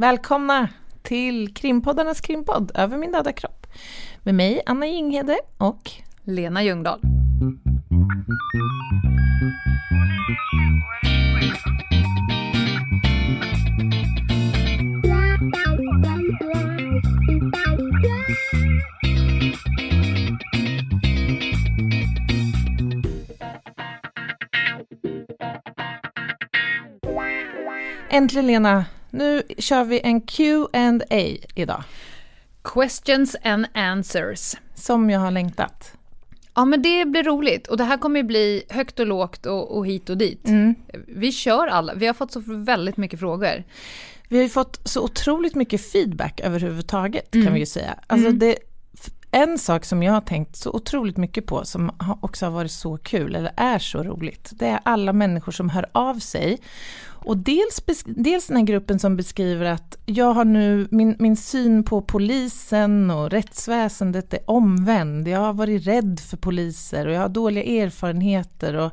Välkomna till krimpoddarnas krimpodd Över min döda kropp. Med mig Anna Jinghede och Lena Ljungdahl. Äntligen Lena, nu kör vi en Q&A idag. Questions and answers. Som jag har längtat. Ja, men det blir roligt. Och det här kommer ju bli högt och lågt och, och hit och dit. Mm. Vi kör alla. Vi har fått så väldigt mycket frågor. Vi har ju fått så otroligt mycket feedback överhuvudtaget kan Mm. vi ju säga. Alltså det, en sak som jag har tänkt så otroligt mycket på som också har varit så kul, eller är så roligt, det är alla människor som hör av sig. Och dels, dels den här gruppen som beskriver att jag har nu, min, min syn på polisen och rättsväsendet är omvänd. Jag har varit rädd för poliser och jag har dåliga erfarenheter. Och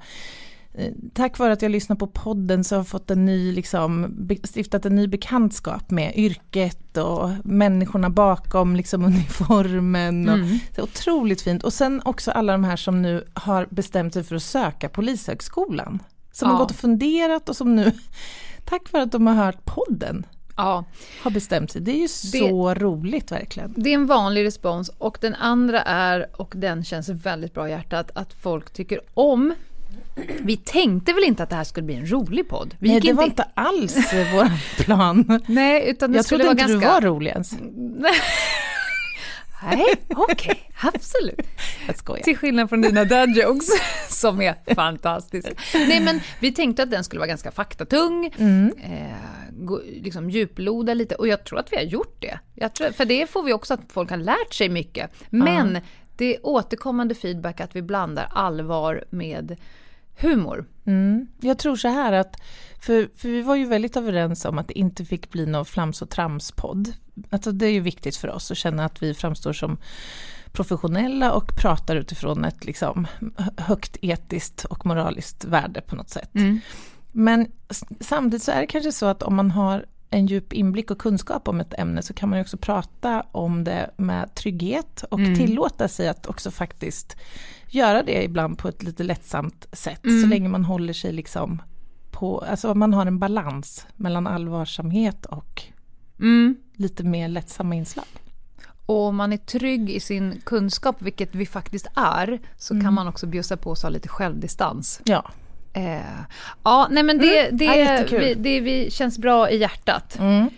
eh, tack vare att jag lyssnar på podden så har jag fått en ny, liksom, stiftat en ny bekantskap med yrket och människorna bakom liksom, uniformen. Och, Mm. det är otroligt fint. Och sen också alla de här som nu har bestämt sig för att söka Polishögskolan. Som har Ja. gått och funderat och som nu, tack vare att de har hört podden, Ja, har bestämt sig. Det är ju så roligt verkligen. det är en vanlig respons. Och den andra är, och den känns väldigt bra i hjärtat, att folk tycker om vi tänkte väl inte att det här skulle bli en rolig podd? Vi Nej, det var inte alls vår plan. Nej, utan det Jag skulle trodde vara inte ganska... du var rolig ens. Nej, okej, absolut. Jag skojar. Till skillnad från dina dad jokes, som är fantastiska. Nej, men vi tänkte att den skulle vara ganska faktatung, Mm. eh, gå, liksom djuploda lite, och jag tror att vi har gjort det. Jag tror, för det får vi också att folk har lärt sig mycket. Men det är återkommande feedback att vi blandar allvar med humor. Mm. Jag tror så här att, för, för vi var ju väldigt överens om att det inte fick bli någon flams och tramspodd. Alltså det är ju viktigt för oss att känna att vi framstår som professionella och pratar utifrån ett liksom högt etiskt och moraliskt värde på något sätt. Men s- samtidigt så är det kanske så att om man har en djup inblick och kunskap om ett ämne så kan man ju också prata om det med trygghet och tillåta sig att också faktiskt göra det ibland på ett lite lättsamt sätt. Så länge man håller sig liksom på, alltså man har en balans mellan allvarsamhet och Mm. lite mer lättsamma inslag. Och om man är trygg i sin kunskap, vilket vi faktiskt är, så kan man också bjussa på sig lite självdistans. Ja. Eh, ja, nej men det, det, Ja, vi, det vi känns bra i hjärtat. Mm.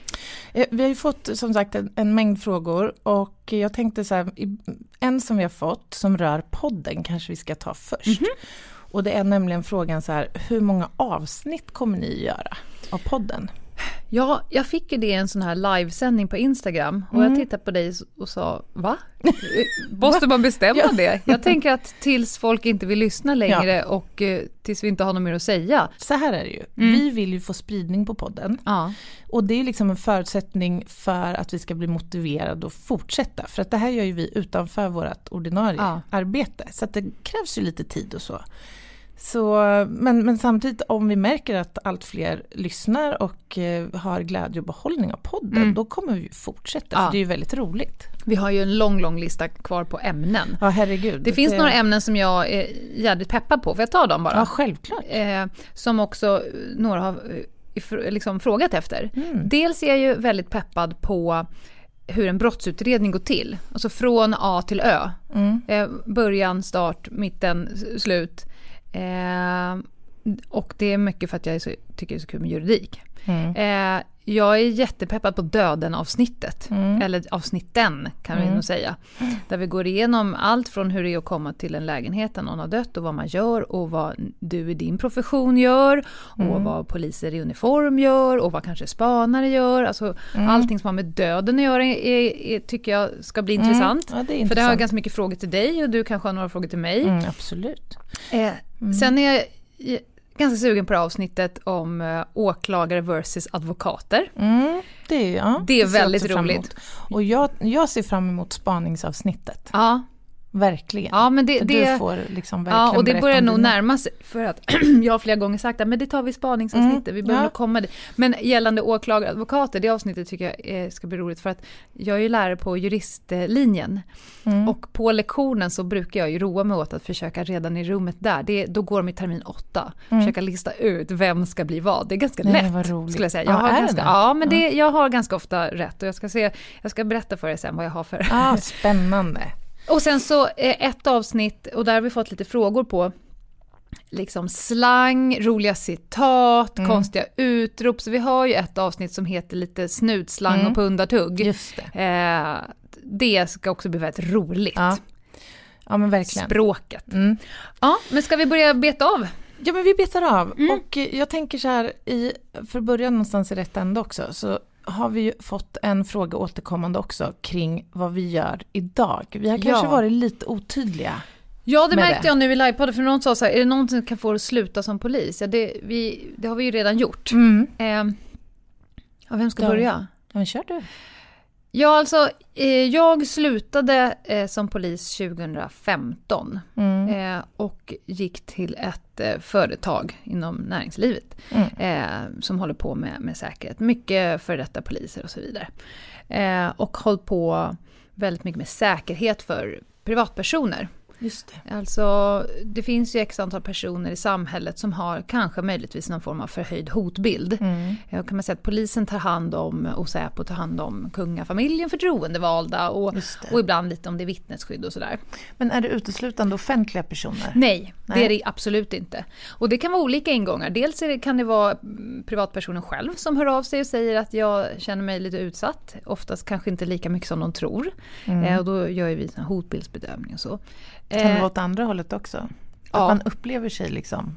Eh, Vi har ju fått som sagt en, en mängd frågor och jag tänkte så här, en som vi har fått som rör podden kanske vi ska ta först. Och det är nämligen frågan så här, hur många avsnitt kommer ni göra av podden? Ja, jag fick ju det i en sån här livesändning på Instagram och jag tittade på dig och sa va? Måste man bestämma Ja. det? Jag tänker att tills folk inte vill lyssna längre och eh, tills vi inte har något mer att säga. Så här är det ju, vi vill ju få spridning på podden. Ja, Och det är liksom en förutsättning för att vi ska bli motiverade att fortsätta. För att det här gör ju vi utanför vårt ordinarie Ja. arbete. Så det krävs ju lite tid och så. Så men, men samtidigt om vi märker att allt fler lyssnar och eh, har glädje och behållning av podden, då kommer vi fortsätta. Ja. För det är ju väldigt roligt. vi har ju en lång, lång lista kvar på ämnen. Ja, herregud. Det finns några ämnen som jag är jävligt peppad på, får jag ta dem bara? Ja, självklart. eh, som också eh, några har eh, liksom frågat efter. Mm. Dels är jag ju väldigt peppad på hur en brottsutredning går till. Alltså från A till Ö. Mm. Eh, början, start, mitten, slut. Eh, och det är mycket för att jag så, tycker det är så kul med juridik. Mm. Eh, jag är jättepeppad på döden-avsnittet. Eller avsnitten kan vi nog säga. Där vi går igenom allt från hur det är att komma till en lägenhet där någon har dött och vad man gör och vad du i din profession gör och vad poliser i uniform gör och vad kanske spanare gör. Alltså allting som har med döden att göra är, är, är, tycker jag ska bli intressant. Ja, det är För det har intressant. jag ganska mycket frågor till dig och du kanske har några frågor till mig. Mm, absolut. Eh, Sen är jag ganska sugen på det avsnittet om eh, åklagare versus advokater. Mm, det är, ja, Det är jag väldigt roligt. Och jag, jag ser fram emot spaningsavsnittet. Ja, Verkligen. Ja, men det, det, du får liksom verkligen ja, och det börjar nog dina- närma sig för att jag har flera gånger sagt att men det tar vi i spaningsavsnittet, vi börjar Mm, ja. nog komma dit. Men gällande åklagare och advokater, det avsnittet tycker jag eh, ska bli roligt för att jag är ju lärare på juristlinjen Mm. och på lektionen så brukar jag ju roa mig åt att försöka redan i rummet där, det, då går de i termin åtta, försöka lista ut vem ska bli vad. Det är ganska Mm. Nej, lätt skulle jag säga. Jag Ja, har ganska, det? ja, men det, jag har ganska ofta rätt och jag ska, se, jag ska berätta för er sen vad jag har för Ah, spännande. Och sen så eh, ett avsnitt, och där har vi fått lite frågor på liksom slang, roliga citat, Mm. konstiga utrop. Så vi har ju ett avsnitt som heter lite snutslang Mm. och pundartugg. Just det. Eh, det ska också bli väldigt roligt. Ja, ja men verkligen. Språket. Mm. Ja, men ska vi börja beta av? Ja men vi betar av. Mm. Och jag tänker så här, i, för att börja någonstans i rätt ände också, så har vi ju fått en fråga återkommande också kring vad vi gör idag. Vi har kanske Ja. varit lite otydliga. Ja, det märkte det. jag nu i livepodden, för någon sa så här, är det någon som kan få att sluta som polis? Ja, det, vi, det har vi ju redan gjort. Mm. Eh, ja, vem ska Ja. börja? Ja, men kör du. Ja, alltså eh, jag slutade eh, som polis 2015 Mm. eh, och gick till ett eh, företag inom näringslivet Mm. eh, som håller på med, med säkerhet. Mycket före detta poliser och så vidare. Eh, och hållit på väldigt mycket med säkerhet för privatpersoner. Just det. Alltså, det finns ju x antal personer i samhället som har kanske möjligtvis någon form av förhöjd hotbild. Mm. Ja, kan man säga att polisen tar hand om och Säpo tar hand om kungafamiljen, förtroendevalda och, det. och ibland lite om det är vittnesskydd och sådär. Men är det uteslutande offentliga personer? Nej, det Nej. är det absolut inte. Och det kan vara olika ingångar. Dels det, kan det vara mm, privatpersonen själv som hör av sig och säger att jag känner mig lite utsatt. Oftast kanske inte lika mycket som de tror. Mm. Eh, och då gör vi en hotbildsbedömning och så. Kan det Eh, vara åt andra hållet också? Att ja. man upplever sig liksom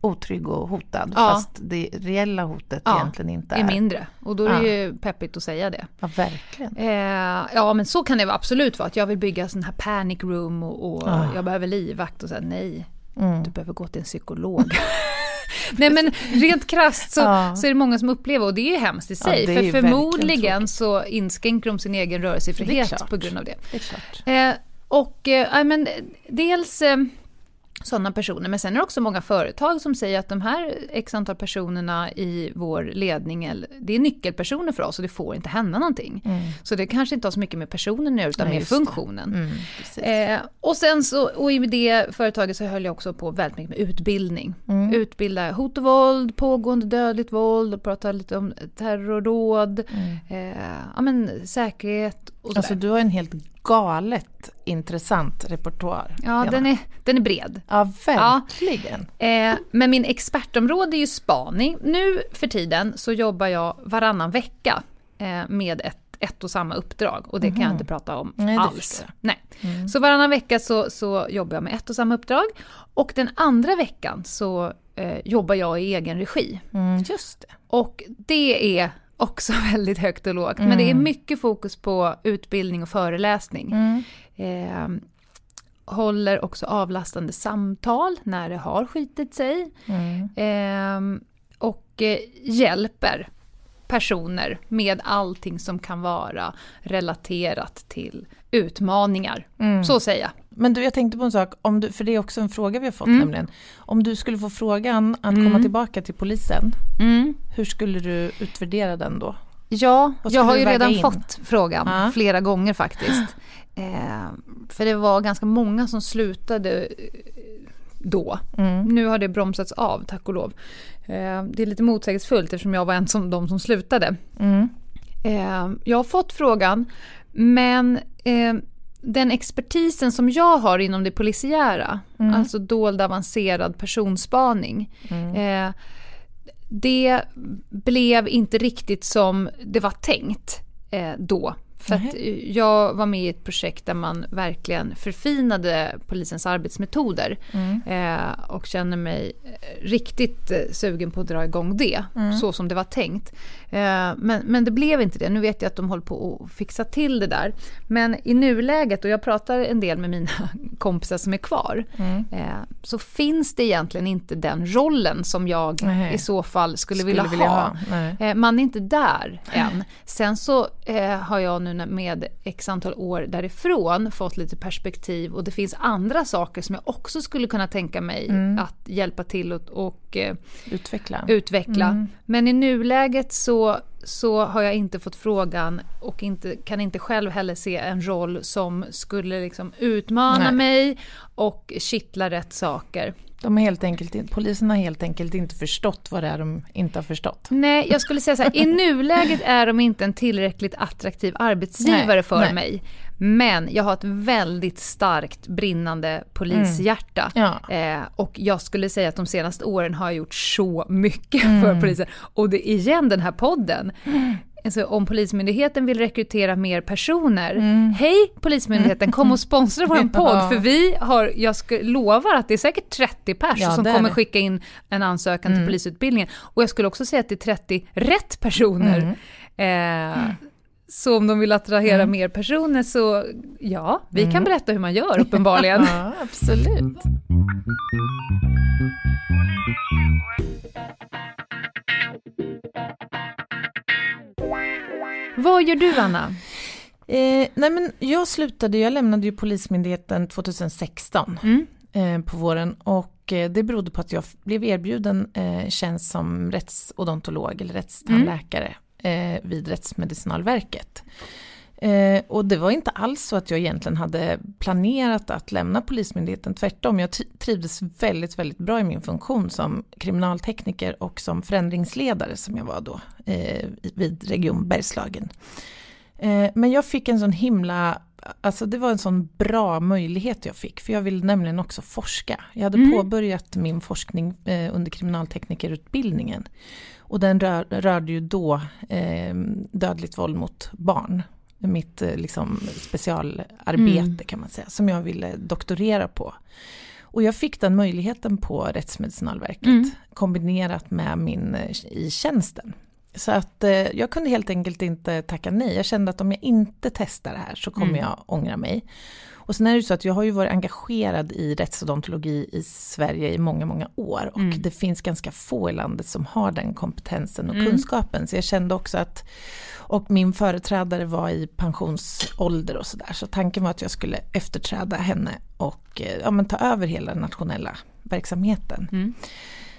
otrygg och hotad Ja. fast det reella hotet Ja, egentligen inte är är. mindre. Och då är det Ja. ju peppigt att säga det. Ja, verkligen. Eh, ja men så kan det absolut vara. Att jag vill bygga sån här panic room och, och Ah. jag behöver livvakt och säga nej. Mm. Du behöver gå till en psykolog. Nej men rent krasst så, Ja. så är det många som upplever, och det är ju hemskt i Ja, sig, för förmodligen så inskränker de sin egen rörelsefrihet på grund av det. Det. Eh, och eh, ja, men, dels eh, sådana personer, men sen är det också många företag som säger att de här x antal personerna i vår ledning, det är nyckelpersoner för oss och det får inte hända någonting. Mm. Så det kanske inte har så mycket med personen nu utan just det. funktionen. Mm. Eh, och sen så, och i det företaget så höll jag också på väldigt mycket med utbildning. Mm. Utbilda hot och våld, pågående dödligt våld, och prata lite om terrordåd, Mm. eh, ja men säkerhet. Alltså du har en helt galet intressant repertoar. ja, Lena. den är, den är bred. ja, verkligen. Eh, men min expertområde är ju spaning. Nu för tiden så jobbar jag varannan vecka eh, med ett, ett och samma uppdrag och det kan jag inte prata om Mhm. Nej, alls. Nej. Så varannan vecka så, så jobbar jag med ett och samma uppdrag och den andra veckan så eh, jobbar jag i egen regi. Mm, just det. Och det är också väldigt högt och lågt, men det är mycket fokus på utbildning och föreläsning. Mm. Eh, håller också avlastande samtal när det har skitit sig. Mm. Eh, och eh, hjälper personer med allting som kan vara relaterat till utmaningar. Mm. Så säger jag. Men du, jag tänkte på en sak, om du, för det är också en fråga vi har fått Mm. nämligen. Om du skulle få frågan att Mm. komma tillbaka till polisen, hur skulle du utvärdera den då? Ja, jag har ju redan in? fått frågan Ja. flera gånger faktiskt. Eh, för det var ganska många som slutade eh, då. Mm. Nu har det bromsats av, tack och lov. Eh, det är lite motsägelsefullt eftersom jag var en av de som slutade. Mm. Eh, jag har fått frågan, men eh, den expertisen som jag har inom det polisiära, Mm. alltså dold avancerad personspaning, Mm. eh, det blev inte riktigt som det var tänkt eh, då. För att jag var med i ett projekt där man verkligen förfinade polisens arbetsmetoder Mm. eh, och känner mig riktigt eh, sugen på att dra igång det, Mm. så som det var tänkt. Eh, men, men det blev inte det. Nu vet jag att de håller på att fixa till det där. Men i nuläget, och jag pratar en del med mina kompisar som är kvar, mm. eh, så finns det egentligen inte den rollen som jag Nej. i så fall skulle, skulle vilja, vilja, ha. ha. Eh, man är inte där än. Sen så har jag nu med x antal år därifrån fått lite perspektiv och det finns andra saker som jag också skulle kunna tänka mig mm. att hjälpa till och, och utveckla. utveckla. Mm. Men i nuläget så, så har jag inte fått frågan och inte, kan inte själv heller se en roll som skulle liksom utmana Nej. mig och kittla rätt saker. De har helt enkelt, polisen har helt enkelt inte förstått vad det är de inte har förstått. Nej, jag skulle säga så här, i nuläget är de inte en tillräckligt attraktiv arbetsgivare nej, för nej. mig. Men jag har ett väldigt starkt brinnande polishjärta. Mm. Ja. Eh, och jag skulle säga att de senaste åren har jag gjort så mycket mm. för polisen. Och det igen den här podden. Mm. Alltså, om Polismyndigheten vill rekrytera mer personer, mm. hej Polismyndigheten, kom och sponsra vår podd, för vi har, jag ska, lovar att det är säkert 30 personer ja, som kommer skicka in en ansökan mm. till polisutbildningen. Och jag skulle också säga att det är 30 rätt personer. Mm. Eh, så om de vill attrahera mm. mer personer så ja, vi mm. kan berätta hur man gör uppenbarligen. ja, absolut. Vad gör du Anna? Eh, nej men jag slutade, jag lämnade ju Polismyndigheten 2016 mm. eh, på våren och eh, det berodde på att jag blev erbjuden eh, tjänst som rättsodontolog eller rättstandläkare mm eh, vid Rättsmedicinalverket. Eh, och det var inte alls så att jag egentligen hade planerat att lämna Polismyndigheten, tvärtom. Jag trivdes väldigt, väldigt bra i min funktion som kriminaltekniker och som förändringsledare som jag var då eh, vid Region Bergslagen. Eh, men jag fick en sån himla Alltså det var en sån bra möjlighet jag fick, för jag ville nämligen också forska. Jag hade mm. påbörjat min forskning eh, under kriminalteknikerutbildningen. Och den rör, rörde ju då eh, dödligt våld mot barn. Mitt eh, liksom, specialarbete mm. kan man säga, som jag ville doktorera på. Och jag fick den möjligheten på Rättsmedicinalverket mm. kombinerat med min eh, i tjänsten. Så att eh, jag kunde helt enkelt inte tacka nej. Jag kände att om jag inte testar det här så kommer mm. jag ångra mig. Och sen är det så att jag har ju varit engagerad i rättsodontologi i Sverige i många, många år. Och mm. det finns ganska få i landet som har den kompetensen och mm. kunskapen. Så jag kände också att, och min företrädare var i pensionsålder och sådär. Så tanken var att jag skulle efterträda henne och eh, ja, men ta över hela den nationella verksamheten. Mm.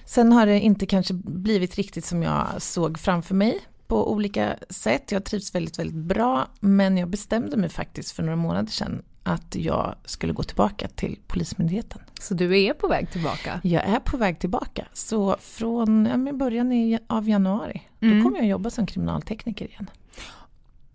Sen har det inte kanske blivit riktigt som jag såg framför mig på olika sätt. Jag trivs väldigt, väldigt bra. Men jag bestämde mig faktiskt för några månader sedan att jag skulle gå tillbaka till Polismyndigheten. Så du är på väg tillbaka? Jag är på väg tillbaka. Så från ja, början av januari, mm. då kommer jag jobba som kriminaltekniker igen.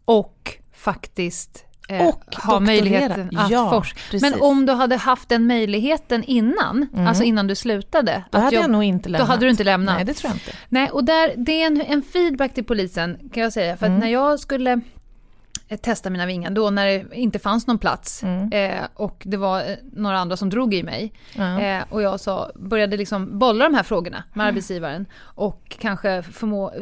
Och faktiskt eh, och ha möjligheten att ja, forska. Men om du hade haft den möjligheten innan, mm. alltså innan du slutade. Då hade jag, jag nog inte lämnat. Då hade du inte lämnat. Nej, det tror jag inte. Nej, och där, det är en, en feedback till polisen kan jag säga. För mm. att när jag skulle testa mina vingar då när det inte fanns någon plats mm. eh, och det var eh, några andra som drog i mig. Mm. Eh, och jag sa, började liksom bolla de här frågorna med mm. arbetsgivaren och kanske förmå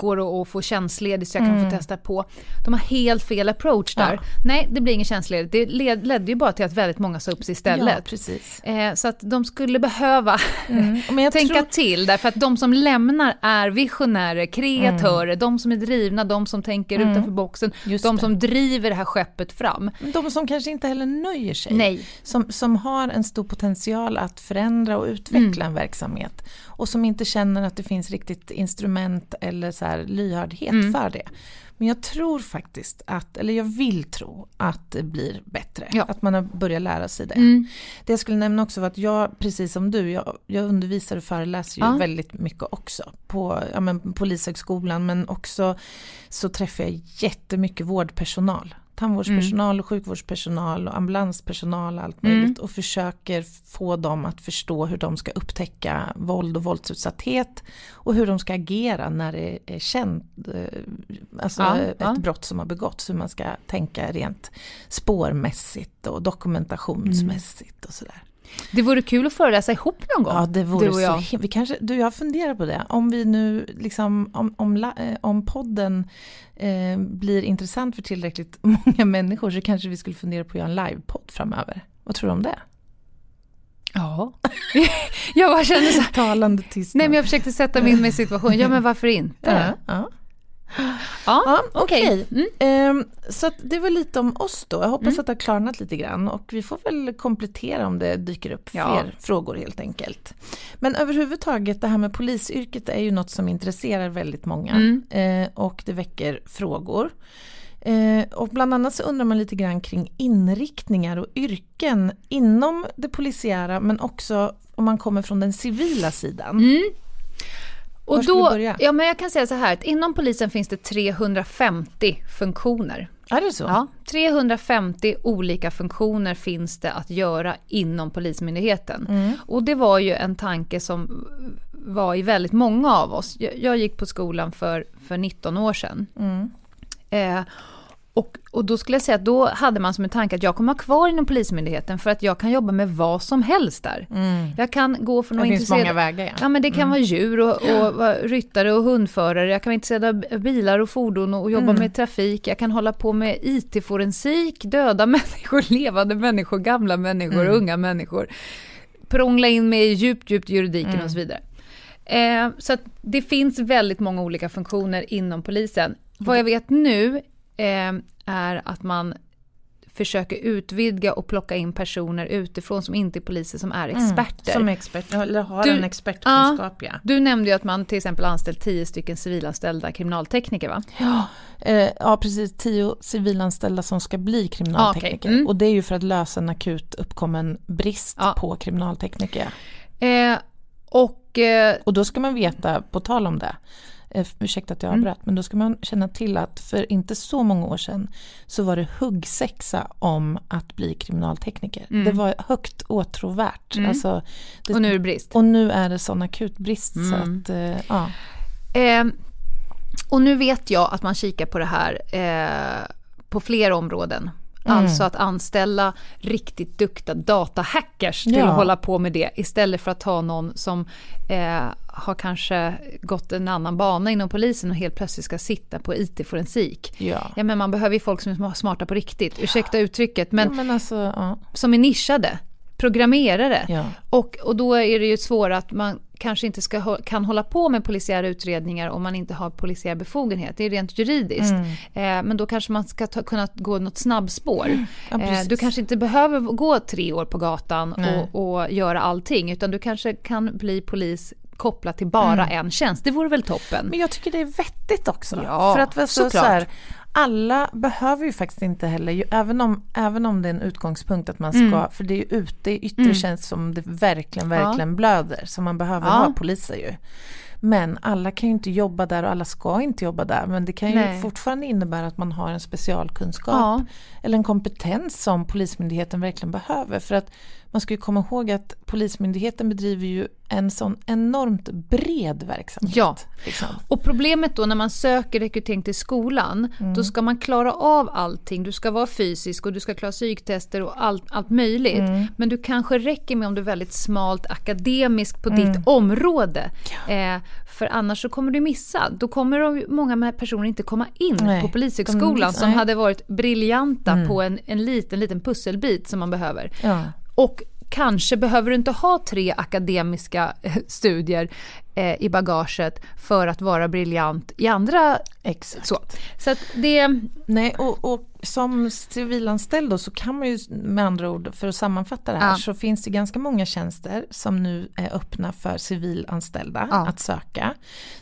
går att få tjänstledigt så jag kan mm. få testa på. De har helt fel approach där. Ja. Nej, det blir ingen tjänstledigt. Det led, ledde ju bara till att väldigt många sa upp sig istället. Ja, precis. Eh, så att de skulle behöva mm. tänka tror... till därför att de som lämnar är visionärer, kreatörer, mm. de som är drivna, de som tänker mm. utanför boxen, Just de det. som driver det här skeppet fram. De som kanske inte heller nöjer sig. Nej. Som, som har en stor potential att förändra och utveckla mm. en verksamhet och som inte känner att det finns riktigt instrument eller så här lyhördhet mm. för det. Men jag tror faktiskt att, eller jag vill tro att det blir bättre. Ja. Att man har börjat lära sig det. Mm. Det jag skulle nämna också var att jag, precis som du, jag, jag undervisar och föreläser ju ja. väldigt mycket också. På ja, men, Polishögskolan men också så träffar jag jättemycket vårdpersonal tandvårdspersonal, mm. och sjukvårdspersonal och ambulanspersonal och allt möjligt mm. och försöker få dem att förstå hur de ska upptäcka våld och våldsutsatthet och hur de ska agera när det är känt, eh, alltså ja, ett ja. brott som har begåtts, hur man ska tänka rent spårmässigt och dokumentationsmässigt och sådär. Det vore kul att föreläsa ihop någon gång. Ja, det vore du och jag. så vi kanske, Du, jag funderar på det. Om vi nu liksom, om, om, eh, om podden eh, blir intressant för tillräckligt många människor så kanske vi skulle fundera på att göra en livepodd framöver. Vad tror du om det? Ja. jag bara kände så här, Talande tystnad. Nej men jag försökte sätta mig in i situationen, ja men varför inte? ja, ja. Ja, Ja, okej. okej. Mm. Ehm, så det var lite om oss då. Jag hoppas att det har klarnat lite grann och vi får väl komplettera om det dyker upp fler Ja. frågor helt enkelt. Men överhuvudtaget det här med polisyrket är ju något som intresserar väldigt många Mm. eh, och det väcker frågor. Eh, och bland annat så undrar man lite grann kring inriktningar och yrken inom det polisiära men också om man kommer från den civila sidan. Var Och ska då, börja? ja men jag kan säga så här, att inom polisen finns det 350 funktioner. Är det så? Ja, 350 olika funktioner finns det att göra inom Polismyndigheten. Mm. Och det var ju en tanke som var i väldigt många av oss. Jag, jag gick på skolan för, för 19 år sedan. Mm. Eh, och, och då skulle jag säga att då hade man som en tanke att jag kommer ha kvar inom Polismyndigheten för att jag kan jobba med vad som helst där. Mm. Jag kan gå från Det att finns intresserad- många vägar. Ja. Ja men det kan vara djur och, och vara ryttare och hundförare. Jag kan vara intresserad av bilar och fordon och jobba med trafik. Jag kan hålla på med IT-forensik, döda människor, levande människor, gamla människor, unga människor. Prångla in mig i djupt, djupt juridiken och så vidare. Eh, så att det finns väldigt många olika funktioner inom polisen. Vad jag vet nu eh, är att man försöker utvidga och plocka in personer utifrån som inte är poliser som är experter. Som expert, eller har Du- en expertkunskap ja. Du nämnde ju att man till exempel anställt tio stycken civilanställda kriminaltekniker va? Ja, eh, ja precis, tio civilanställda som ska bli kriminaltekniker. Ah, okej. Mm. Och det är ju för att lösa en akut uppkommen brist Ja. på kriminaltekniker. Eh, och eh, Och då ska man veta, på tal om det, eh, ursäkta att jag Mm. avbröt, men då ska man känna till att för inte så många år sedan så var det huggsexa om att bli kriminaltekniker. Det var högt åtråvärt. Alltså, det, Mm. och nu är det brist. och nu är det sån akut brist så Mm. att, eh, ja. Eh, och nu vet jag att man kikar på det här eh, på fler områden. Mm. Alltså att anställa riktigt duktiga datahackers till Ja. att hålla på med det istället för att ta någon som eh, har kanske gått en annan bana inom polisen och helt plötsligt ska sitta på IT-forensik. Ja. Ja men man behöver ju folk som är smarta på riktigt, ursäkta uttrycket, men ja, men alltså, som är nischade, programmerare. Ja. Och, och då är det ju svårt att man kanske inte ska, kan hålla på med polisiära utredningar om man inte har polisiär befogenhet. Det är rent juridiskt. Mm. Eh, men då kanske man ska ta, kunna gå något snabbspår. Ja, eh, du kanske inte behöver gå tre år på gatan och, och göra allting, utan du kanske kan bli polis kopplat till bara Mm. en tjänst. Det vore väl toppen? Men jag tycker det är vettigt också. Ja, för att vara så, så såklart. här, alla behöver ju faktiskt inte heller, ju, även, om, även om det är en utgångspunkt att man ska, Mm. för det är ju ute i yttre tjänst som det verkligen, verkligen blöder. Så man behöver Ja. ha poliser ju. Men alla kan ju inte jobba där och alla ska inte jobba där. Men det kan ju Nej. fortfarande innebära att man har en specialkunskap. Ja. Eller en kompetens som Polismyndigheten verkligen behöver. För att man ska ju komma ihåg att Polismyndigheten bedriver ju en sån enormt bred verksamhet. Ja. Liksom. Och problemet då när man söker rekrytering till skolan, Mm. då ska man klara av allting. Du ska vara fysisk och du ska klara psyktester och allt, allt möjligt. Mm. Men du kanske räcker med om du är väldigt smalt akademisk på Mm. ditt område. Eh, för annars så kommer du missa. Då kommer de, många personer inte komma in Nej, på Polishögskolan som nej. hade varit briljanta på en, en liten, liten pusselbit som man behöver. Ja. Och kanske behöver du inte ha tre akademiska eh, studier eh, i bagaget för att vara briljant i andra Exakt. så. Så det... Nej, och, och som civilanställd då så kan man ju med andra ord, för att sammanfatta det här, Ja. så finns det ganska många tjänster som nu är öppna för civilanställda Ja. att söka.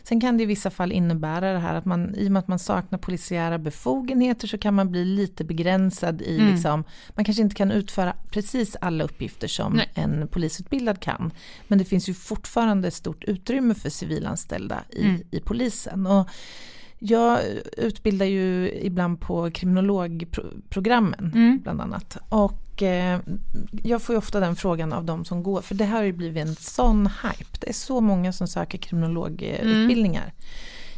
Sen kan det i vissa fall innebära det här att man, i och med att man saknar polisiära befogenheter så kan man bli lite begränsad i Mm. liksom, man kanske inte kan utföra precis alla uppgifter som Nej. en polisutbildad kan. Men det finns ju fortfarande ett stort utrymme för civilanställda i, Mm. i polisen. Och jag utbildar ju ibland på kriminologprogrammen Mm. bland annat. Och eh, jag får ju ofta den frågan av de som går, för det här har ju blivit en sån hype. Det är så många som söker kriminologutbildningar.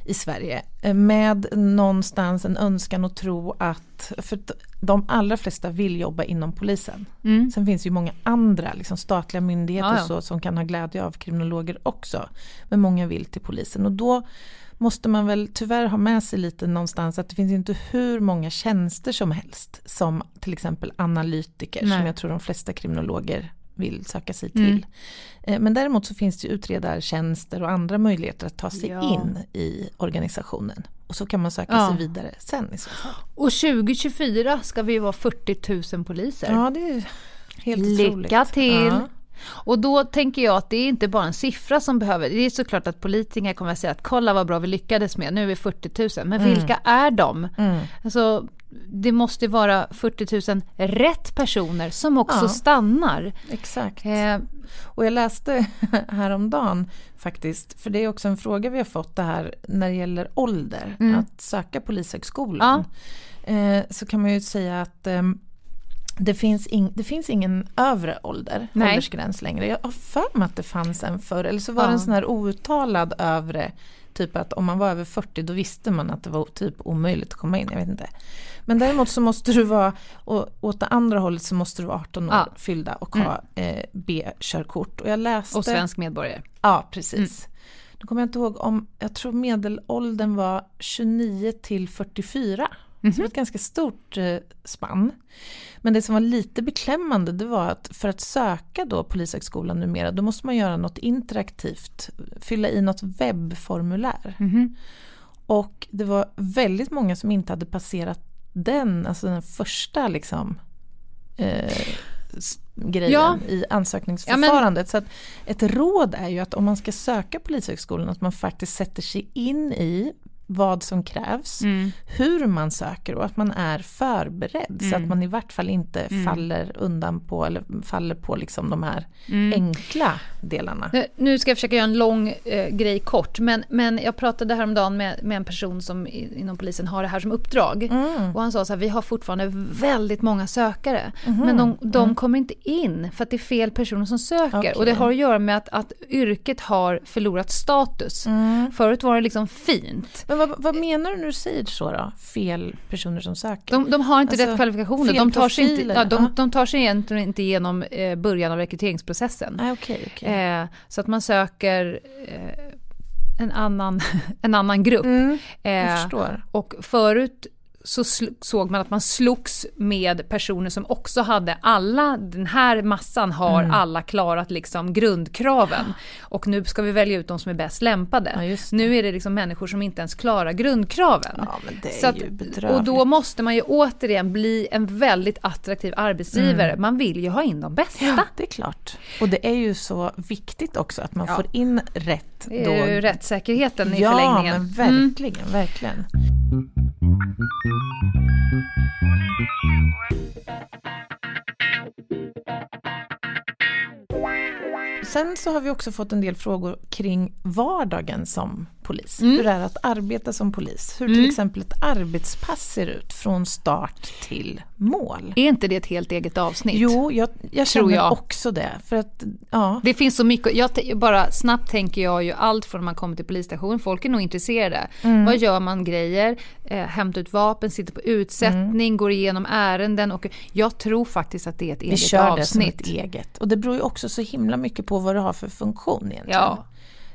I Sverige eh, med någonstans en önskan och tro att, för de allra flesta vill jobba inom polisen. Mm. Sen finns det ju många andra liksom statliga myndigheter ja, ja. Så, som kan ha glädje av kriminologer också. Men många vill till polisen och då måste man väl tyvärr ha med sig lite någonstans att det finns inte hur många tjänster som helst som till exempel analytiker Nej. som jag tror de flesta kriminologer vill söka sig till. Mm. Men däremot så finns det utredartjänster och andra möjligheter att ta sig ja. in i organisationen. Och så kan man söka ja. sig vidare sen i så fall. Och 2024 ska vi vara 40 000 poliser. Ja, det är helt Lycka otroligt. Lycka till! Ja. Och då tänker jag att det är inte bara en siffra som behöver, det är såklart att politiker kommer att säga att kolla vad bra vi lyckades med, nu är vi 40 000, men mm. vilka är de? Mm. Alltså, det måste vara 40 000 rätt personer som också ja, stannar. Exakt. Eh, och jag läste häromdagen faktiskt, för det är också en fråga vi har fått det här när det gäller ålder, mm. att söka polishögskolan. Ja. Eh, så kan man ju säga att eh, det finns, in, det finns ingen övre ålder, Nej. åldersgräns längre. Jag har för mig att det fanns en förr, eller så var ja. det en sån här outtalad övre, typ att om man var över 40 då visste man att det var typ omöjligt att komma in, jag vet inte. Men däremot så måste du vara, och åt det andra hållet så måste du vara 18 år ja. fyllda och ha mm. eh, B-körkort. Och jag läste... Och svensk medborgare. Ja, precis. Mm. Nu kommer jag inte ihåg om, jag tror medelåldern var 29 till 44. Mm -hmm. Så det var ett ganska stort eh, spann. Men det som var lite beklämmande det var att för att söka då Polishögskolan numera då måste man göra något interaktivt, fylla i något webbformulär. Mm -hmm. Och det var väldigt många som inte hade passerat den, alltså den första liksom eh, grejen ja. i ansökningsförfarandet. Ja, men... Så ett råd är ju att om man ska söka Polishögskolan att man faktiskt sätter sig in i vad som krävs, mm. hur man söker och att man är förberedd mm. så att mm. man i vart fall inte mm. faller undan på eller faller på liksom de här mm. enkla delarna. Nu ska jag försöka göra en lång eh, grej kort men, men jag pratade häromdagen med, med en person som inom polisen har det här som uppdrag mm. och han sa så här, vi har fortfarande väldigt många sökare men de, de kommer inte in för att det är fel personer som söker okay. och det har att göra med att, att yrket har förlorat status. Förut var det liksom fint. Men vad, vad, menar du när du säger så då? Fel personer som söker? De, de har inte alltså, rätt kvalifikationer. De tar, sig inte, ja, de, de, tar sig egentligen inte igenom eh, början av rekryteringsprocessen. Ah, okay, okay. Eh, så att man söker eh, en, annan, en annan grupp. Mm, eh, och förut så såg man att man slogs med personer som också hade alla, den här massan har mm. alla klarat liksom grundkraven. Och nu ska vi välja ut de som är bäst lämpade. Ja, nu är det liksom människor som inte ens klarar grundkraven. Ja, att, och då måste man ju återigen bli en väldigt attraktiv arbetsgivare. Mm. Man vill ju ha in de bästa. Ja, det är klart. Och det är ju så viktigt också att man får in rätt. Det är då... ju rättssäkerheten i ja, förlängningen. Ja, men verkligen, mm. verkligen. Sen så har vi också fått en del frågor kring vardagen som polis. Mm. Hur det är att arbeta som polis. Hur till mm. exempel ett arbetspass ser ut från start till mål. Är inte det ett helt eget avsnitt? Jo, jag, jag känner jag. också det. För att, ja. Det finns så mycket, jag, bara snabbt tänker jag ju allt från när man kommer till polisstationen, folk är nog intresserade. Mm. Vad gör man grejer, eh, hämtar ut vapen, sitter på utsättning, mm. går igenom ärenden och jag tror faktiskt att det är ett eget avsnitt. Vi kör det som ett eget. Och det beror ju också så himla mycket på vad du har för funktion egentligen. Ja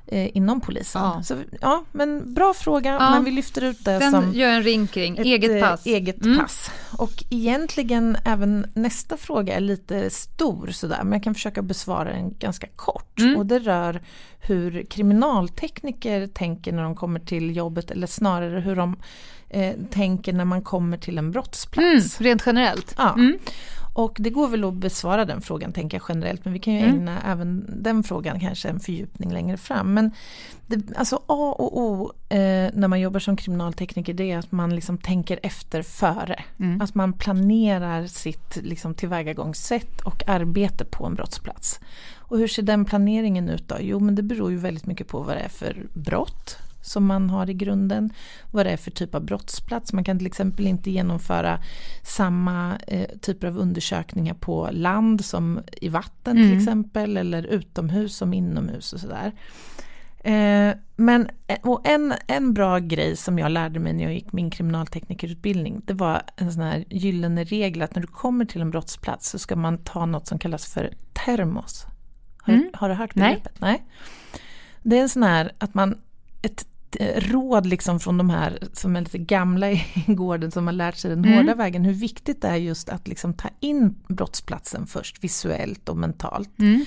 eh, inom polisen. Ja. Så, ja, men bra fråga, ja. men vi lyfter ut det Den som gör en ring kring, ett, eget eh, pass. eget mm. pass. Och egentligen även nästa fråga är lite stor sådär, men jag kan försöka besvara den ganska kort. Mm. Och det rör hur kriminaltekniker tänker när de kommer till jobbet, eller snarare hur de eh, tänker när man kommer till en brottsplats. Mm, rent generellt. Ja. Och det går väl att besvara den frågan tänker jag generellt men vi kan ju mm. ägna även den frågan kanske en fördjupning längre fram. Men det, alltså A och O eh, när man jobbar som kriminaltekniker det är att man liksom tänker efter före. Mm. Att man planerar sitt liksom, tillvägagångssätt och arbete på en brottsplats. Och hur ser den planeringen ut då? Jo men det beror ju väldigt mycket på vad det är för brott som man har i grunden. Vad det är för typ av brottsplats. Man kan till exempel inte genomföra samma eh, typer av undersökningar på land som i vatten mm. till exempel. Eller utomhus som inomhus och sådär. Eh, men och en, en bra grej som jag lärde mig när jag gick min kriminalteknikerutbildning, det var en sån här gyllene regel att när du kommer till en brottsplats så ska man ta något som kallas för termos. Har, mm. har du hört begreppet? Nej. Nej. Det är en sån här att man, ett råd liksom från de här som är lite gamla i gården som har lärt sig den mm. hårda vägen, hur viktigt det är just att liksom ta in brottsplatsen först visuellt och mentalt. Mm.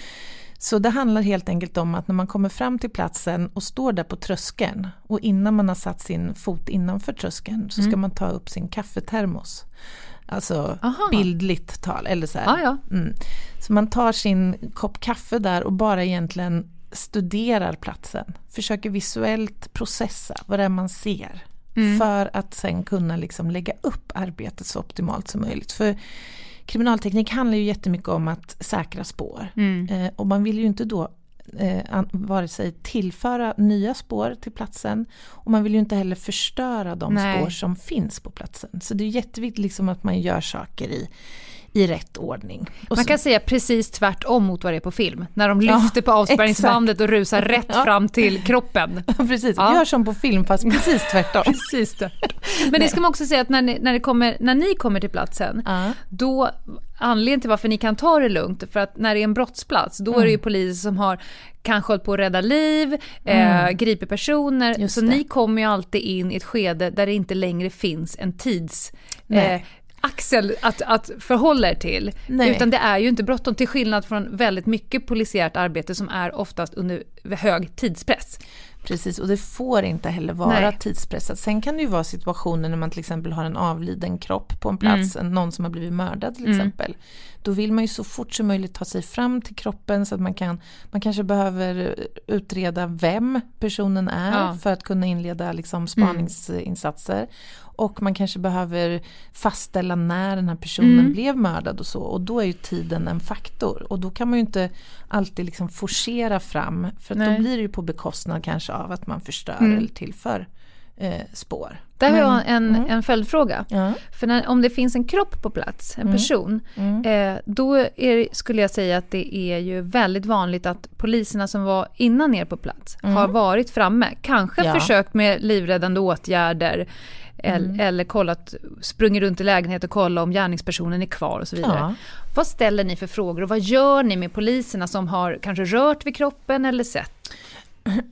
Så det handlar helt enkelt om att när man kommer fram till platsen och står där på tröskeln och innan man har satt sin fot innanför tröskeln så ska mm. man ta upp sin kaffetermos. Alltså Aha. bildligt tal. Eller så, ah, ja. mm. så man tar sin kopp kaffe där och bara egentligen studerar platsen. Försöker visuellt processa vad det är man ser. Mm. För att sen kunna liksom lägga upp arbetet så optimalt som möjligt. För kriminalteknik handlar ju jättemycket om att säkra spår. Mm. Eh, och man vill ju inte då eh, vare sig tillföra nya spår till platsen och man vill ju inte heller förstöra de Nej. spår som finns på platsen. Så det är jätteviktigt liksom att man gör saker i i rätt ordning. Och Man kan säga precis tvärtom mot vad det är på film. När de lyfter ja, på avspärrningsbandet och rusar rätt ja. fram till kroppen. precis, ja. gör som på film fast precis tvärtom. precis tvärtom. Men det ska man också säga att när ni, när, det kommer, när ni kommer till platsen, ja. då anledningen till varför ni kan ta det lugnt, för att när det är en brottsplats, då mm. är det ju mm. poliser som har kanske hållit på att rädda liv, eh, mm. eh, griper personer. Just så det. ni kommer ju alltid in i ett skede där det inte längre finns en tids... Eh, axel att, att förhålla er till. Nej. Utan det är ju inte bråttom till skillnad från väldigt mycket polisiärt arbete som är oftast under hög tidspress. Precis, och det får inte heller vara Nej. tidspressat. Sen kan det ju vara situationer när man till exempel har en avliden kropp på en plats, mm. någon som har blivit mördad till mm. exempel. Då vill man ju så fort som möjligt ta sig fram till kroppen så att man kan, man kanske behöver utreda vem personen är ja. för att kunna inleda liksom mm. spaningsinsatser. Mm och man kanske behöver fastställa när den här personen mm. blev mördad och så och då är ju tiden en faktor och då kan man ju inte alltid liksom forcera fram för då blir det ju på bekostnad kanske av att man förstör mm. eller tillför eh, spår. Där har jag en, mm. en följdfråga. Ja. För när, om det finns en kropp på plats, en mm. person, mm. Eh, då är, skulle jag säga att det är ju väldigt vanligt att poliserna som var innan er på plats mm. har varit framme, kanske ja. försökt med livräddande åtgärder, Mm. Eller kollat, sprungit runt i lägenheten och kollat om gärningspersonen är kvar och så vidare. Ja. Vad ställer ni för frågor och vad gör ni med poliserna som har kanske rört vid kroppen eller sett?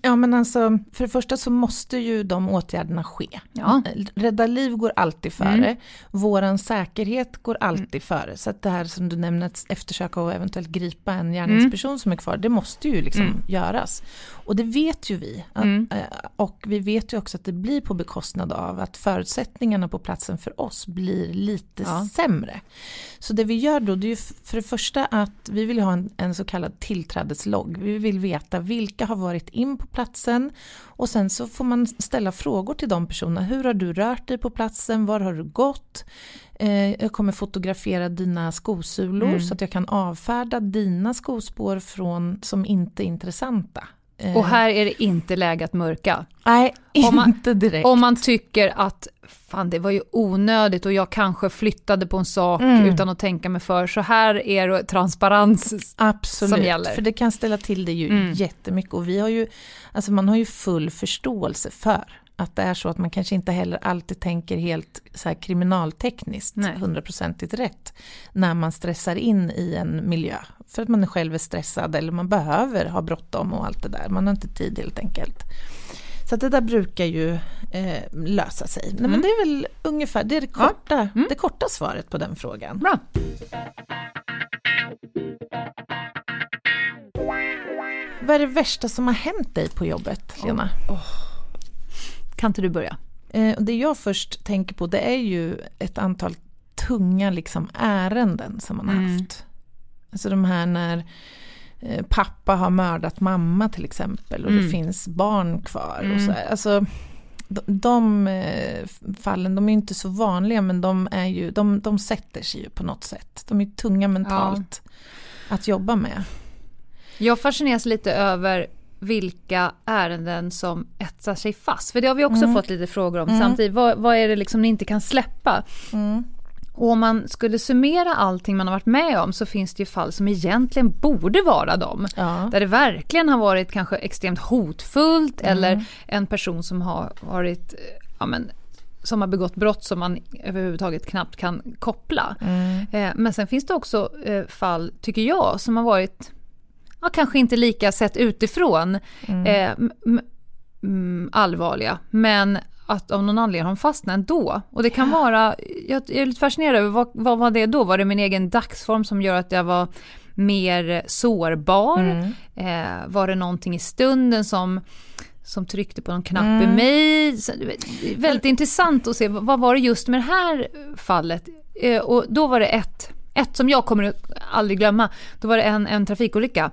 Ja men alltså, för det första så måste ju de åtgärderna ske. Ja. Rädda liv går alltid före. Mm. Våran säkerhet går alltid mm. före. Så att det här som du nämner, att eftersöka och eventuellt gripa en gärningsperson mm. som är kvar, det måste ju liksom mm. göras. Och det vet ju vi. Att, mm. eh, och vi vet ju också att det blir på bekostnad av att förutsättningarna på platsen för oss blir lite ja. sämre. Så det vi gör då, det är ju för det första att vi vill ha en, en så kallad tillträdeslogg. Vi vill veta vilka har varit in på platsen och sen så får man ställa frågor till de personerna. Hur har du rört dig på platsen? Var har du gått? Eh, jag kommer fotografera dina skosulor mm. så att jag kan avfärda dina skospår från, som inte är intressanta. Och här är det inte läge att mörka. Nej, om man, inte direkt. Om man tycker att fan det var ju onödigt och jag kanske flyttade på en sak mm. utan att tänka mig för. Så här är det transparens Absolut, som gäller. för det kan ställa till det ju mm. jättemycket. Och vi har ju, alltså man har ju full förståelse för att det är så att man kanske inte heller alltid tänker helt så här kriminaltekniskt hundraprocentigt rätt när man stressar in i en miljö. För att man själv är stressad eller man behöver ha bråttom och allt det där. Man har inte tid helt enkelt. Så det där brukar ju eh, lösa sig. Mm. men det är väl ungefär det, är det, korta, ja. mm. det korta svaret på den frågan. Bra. Vad är det värsta som har hänt dig på jobbet, Lena? Oh. Kan inte du börja? Eh, det jag först tänker på det är ju ett antal tunga liksom, ärenden som man har mm. haft. Alltså de här när eh, pappa har mördat mamma till exempel och mm. det finns barn kvar. Mm. Och så här. Alltså, de, de eh, fallen de är inte så vanliga men de, är ju, de, de sätter sig ju på något sätt. De är tunga mentalt ja. att jobba med. Jag fascineras lite över vilka ärenden som etsar sig fast. För det har vi också mm. fått lite frågor om mm. samtidigt. Vad, vad, är det liksom ni inte kan släppa? Mm. Och om man skulle summera allting man har varit med om så finns det ju fall som egentligen borde vara dem. Ja. Där det verkligen har varit kanske extremt hotfullt mm. eller en person som har varit ja, men, som har begått brott som man överhuvudtaget knappt kan koppla. Mm. Eh, men sen finns det också eh, fall, tycker jag, som har varit ja, kanske inte lika sett utifrån mm. eh, allvarliga, men att av någon anledning har de fastnat ändå. Och det kan vara, jag är lite fascinerad över vad, vad var det då? Var det min egen dagsform som gör att jag var mer sårbar? Mm. Eh, var det någonting i stunden som som tryckte på någon knapp mm. i mig. Så, väldigt Men, intressant att se, vad var det just med det här fallet? Eh, och då var det ett, ett som jag kommer aldrig glömma. Då var det en, en trafikolycka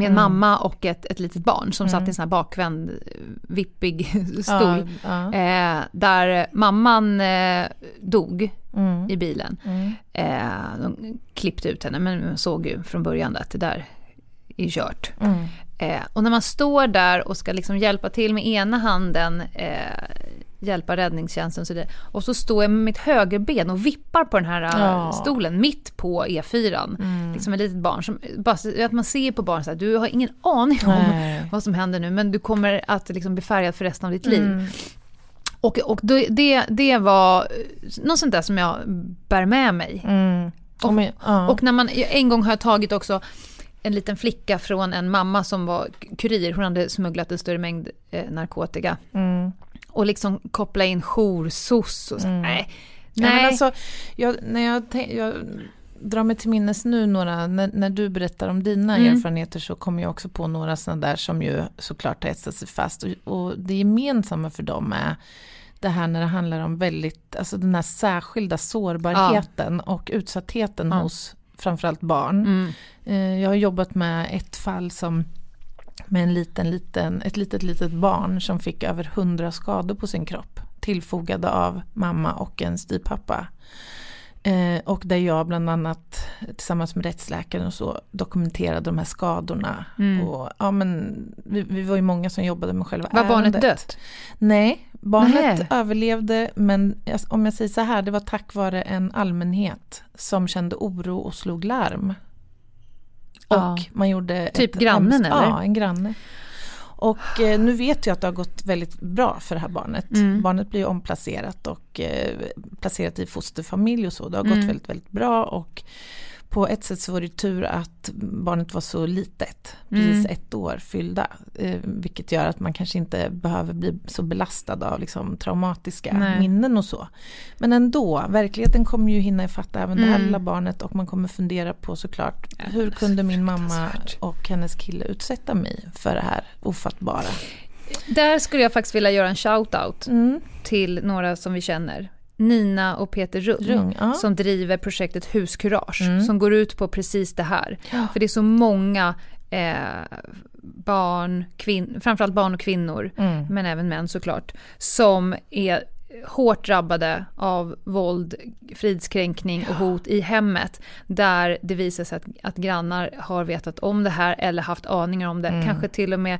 med en mm. mamma och ett, ett litet barn som mm. satt i en sån här bakvänd vippig stol. Ja, ja. Eh, där mamman eh, dog mm. i bilen. Mm. Eh, de klippte ut henne men man såg ju från början att det där är kört. Mm. Eh, och när man står där och ska liksom hjälpa till med ena handen, eh, hjälpa räddningstjänsten så det, och så står jag med mitt högerben och vippar på den här eh, ja. stolen mitt på E4. Mm. Liksom ett litet barn. Som, bara, att man ser på så här, du har ingen aning om Nej. vad som händer nu men du kommer att liksom bli färgad för resten av ditt liv. Mm. Och, och det, det var något sånt där som jag bär med mig. Mm. Och, och, när man, en gång har jag tagit också en liten flicka från en mamma som var kurir. Hon hade smugglat en större mängd eh, narkotika. Mm. Och liksom koppla in joursos och så. Mm. Nej. Nej. Ja, alltså, jag, när jag, jag drar mig till minnes nu några, när, när du berättar om dina mm. erfarenheter så kommer jag också på några sådana där som ju såklart har etsat sig fast. Och, och det gemensamma för dem är det här när det handlar om väldigt, alltså den här särskilda sårbarheten ja. och utsattheten ja. hos framförallt barn. Mm. Eh, jag har jobbat med ett fall som med en liten, liten, ett litet, litet barn som fick över hundra skador på sin kropp. Tillfogade av mamma och en styvpappa. Eh, och där jag bland annat tillsammans med rättsläkaren och så dokumenterade de här skadorna. Mm. Och, ja, men, vi, vi, var ju många som jobbade med själva Var ärendet. barnet dött? Nej, barnet Nej. överlevde men om jag säger så här, det var tack vare en allmänhet som kände oro och slog larm. Och ja. man gjorde... Typ grannen eller? Ja, en granne. Och eh, nu vet jag att det har gått väldigt bra för det här barnet. Mm. Barnet blir omplacerat och eh, placerat i fosterfamilj och så. Det har gått mm. väldigt, väldigt bra och på ett sätt så var det tur att barnet var så litet, precis mm. ett år fyllda. Eh, vilket gör att man kanske inte behöver bli så belastad av liksom, traumatiska Nej. minnen och så. Men ändå, verkligheten kommer ju hinna ifatta även mm. det här lilla barnet och man kommer fundera på såklart hur kunde min mamma och hennes kille utsätta mig för det här ofattbara. Där skulle jag faktiskt vilja göra en shout-out mm. till några som vi känner. Nina och Peter Rung, Rung ja. som driver projektet Huskurage mm. som går ut på precis det här. Ja. För det är så många eh, barn, kvin framförallt barn och kvinnor, mm. men även män såklart, som är hårt drabbade av våld, fridskränkning och hot i hemmet. Där det visar sig att, att grannar har vetat om det här eller haft aningar om det. Mm. Kanske till och med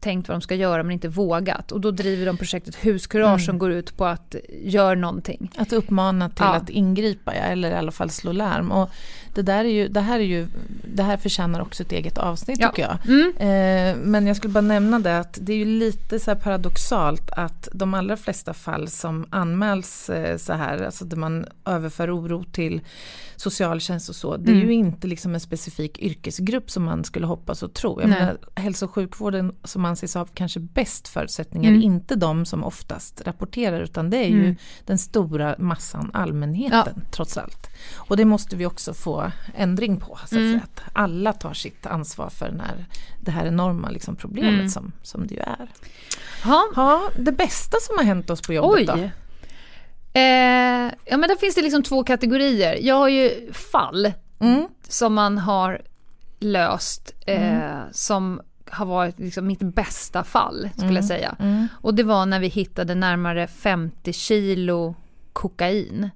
tänkt vad de ska göra men inte vågat. Och då driver de projektet Huskurage mm. som går ut på att göra någonting. Att uppmana till ja. att ingripa ja, eller i alla fall slå larm. Och det, där är ju, det, här är ju, det här förtjänar också ett eget avsnitt ja. tycker jag. Mm. Eh, men jag skulle bara nämna det att det är ju lite så paradoxalt att de allra flesta fall som anmäls eh, så här, alltså där man överför oro till socialtjänst och så, det är mm. ju inte liksom en specifik yrkesgrupp som man skulle hoppas och tro. Jag menar, hälso och sjukvården som anses ha kanske bäst förutsättningar, mm. inte de som oftast rapporterar utan det är ju mm. den stora massan allmänheten ja. trots allt. Och det måste vi också få ändring på, så att, mm. att alla tar sitt ansvar för den här, det här enorma liksom problemet mm. som, som det ju är. Ha. ha, det bästa som har hänt oss på jobbet Oj. då? Eh, ja men där finns det liksom två kategorier. Jag har ju fall mm. som man har löst eh, mm. som har varit liksom mitt bästa fall skulle mm. jag säga. Mm. Och det var när vi hittade närmare 50 kilo kokain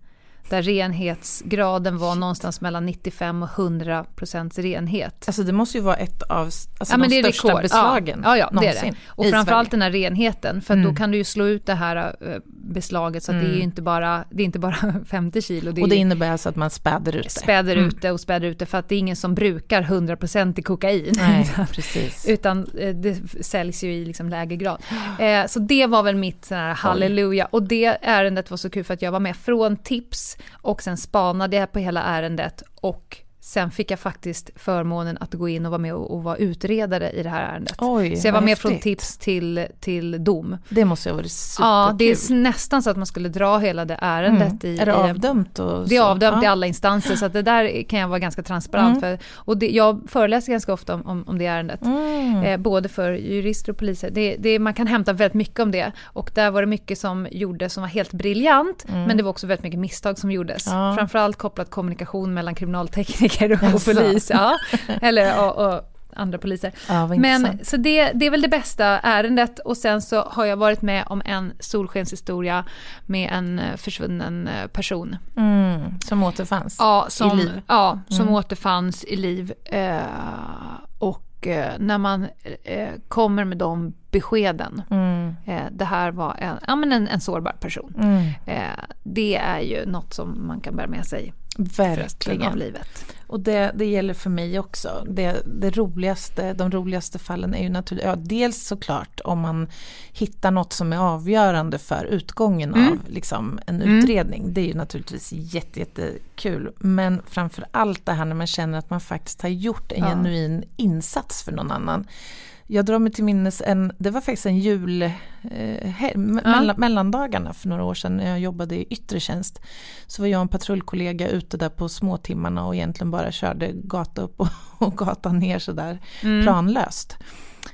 där renhetsgraden var någonstans mellan 95 och 100 procents renhet. Alltså det måste ju vara ett av alltså ja, de det största rekord. beslagen ja, ja, ja, det är det. Och framförallt den här renheten, för mm. då kan du ju slå ut det här äh, beslaget så mm. det är ju mm. inte bara, det är inte bara 50 kilo. Det och det innebär alltså att man späder ut det? Späder mm. ut det och späder ut det för att det är ingen som brukar 100 procent i kokain. Nej, precis. Utan eh, det säljs ju i liksom lägre grad. Eh, så det var väl mitt halleluja. Och det ärendet var så kul för att jag var med från tips och sen spanade jag på hela ärendet och Sen fick jag faktiskt förmånen att gå in och vara med och, och vara utredare i det här ärendet. Oj, så jag var med häftigt. från tips till, till dom. Det måste ha varit superkul. Ja, det är nästan så att man skulle dra hela det ärendet mm. i... Är det avdömt? Och det är avdömt ja. i alla instanser, så att det där kan jag vara ganska transparent mm. för. Och det, jag föreläser ganska ofta om, om, om det ärendet. Mm. Eh, både för jurister och poliser. Det, det, man kan hämta väldigt mycket om det. Och där var det mycket som gjordes som var helt briljant, mm. men det var också väldigt mycket misstag som gjordes. Ja. Framförallt kopplat kommunikation mellan kriminaltekniker politiker och polis. Ja. Eller och, och andra poliser. Ja, Men så det, det är väl det bästa ärendet och sen så har jag varit med om en solskenshistoria med en eh, försvunnen eh, person. Mm, som återfanns ja, som, i liv? Ja, som mm. återfanns i liv. Eh, och eh, när man eh, kommer med de beskeden. Mm. Eh, det här var en, ja, men en, en sårbar person. Mm. det är ju något som man kan bära med sig Verkligen. av livet. Och det, det gäller för mig också. Det, det roligaste, de roligaste fallen är ju naturligtvis, ja, dels såklart om man hittar något som är avgörande för utgången mm. av liksom, en mm. utredning. Mm. Det är ju naturligtvis jättekul. Jätte Men framför allt det här när man känner att man faktiskt har gjort en ja. genuin insats för någon annan. Jag drar mig till minnes en, det var faktiskt en jul, eh, ja. mellan, mellandagarna för några år sedan när jag jobbade i yttre tjänst. Så var jag och en patrullkollega ute där på småtimmarna och egentligen bara körde gata upp och, och gata ner sådär mm. planlöst.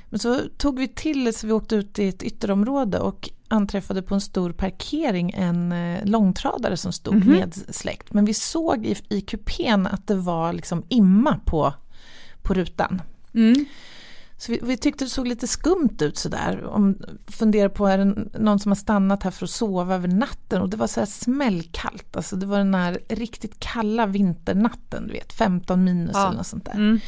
Men så tog vi till så vi åkte ut i ett ytterområde och anträffade på en stor parkering en eh, långtradare som stod mm -hmm. nedsläckt. Men vi såg i, i kupén att det var liksom imma på, på rutan. Mm. Så vi, vi, tyckte det såg lite skumt ut sådär. Om, funderar på, är det någon som har stannat här för att sova över natten? Och det var så här smällkallt, alltså det var den här riktigt kalla vinternatten, du vet, 15 minus ja. eller något sånt där. Mm.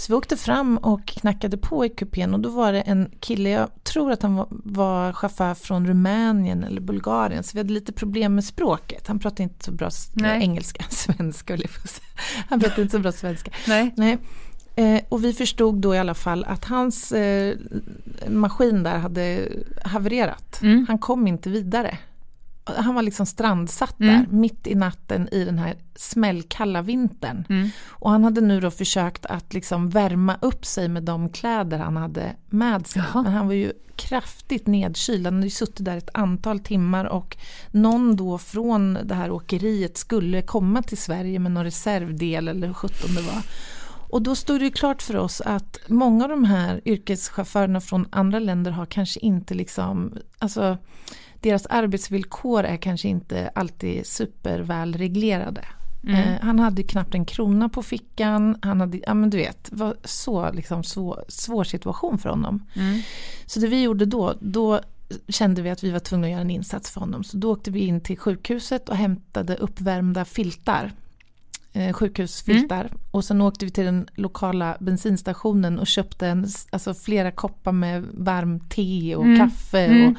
Så vi åkte fram och knackade på i kupén och då var det en kille, jag tror att han var, var chaufför från Rumänien eller Bulgarien, så vi hade lite problem med språket. Han pratade inte så bra Nej. engelska, svenska säga. Han pratade inte så bra svenska. Nej. Nej. Eh, och vi förstod då i alla fall att hans eh, maskin där hade havererat. Mm. Han kom inte vidare. Han var liksom strandsatt mm. där mitt i natten i den här smällkalla vintern. Mm. Och han hade nu då försökt att liksom värma upp sig med de kläder han hade med sig. Jaha. Men han var ju kraftigt nedkyld. Han hade ju suttit där ett antal timmar och någon då från det här åkeriet skulle komma till Sverige med någon reservdel eller hur sjutton det var. Och då stod det klart för oss att många av de här yrkeschaufförerna från andra länder har kanske inte liksom, alltså deras arbetsvillkor är kanske inte alltid superväl reglerade. Mm. Eh, han hade knappt en krona på fickan, han hade, ja men du vet, var så liksom svår, svår situation för honom. Mm. Så det vi gjorde då, då kände vi att vi var tvungna att göra en insats för honom. Så då åkte vi in till sjukhuset och hämtade uppvärmda filtar eh, sjukhusfiltar. Mm. Och sen åkte vi till den lokala bensinstationen och köpte en, alltså flera koppar med varmt te och mm. kaffe och mm.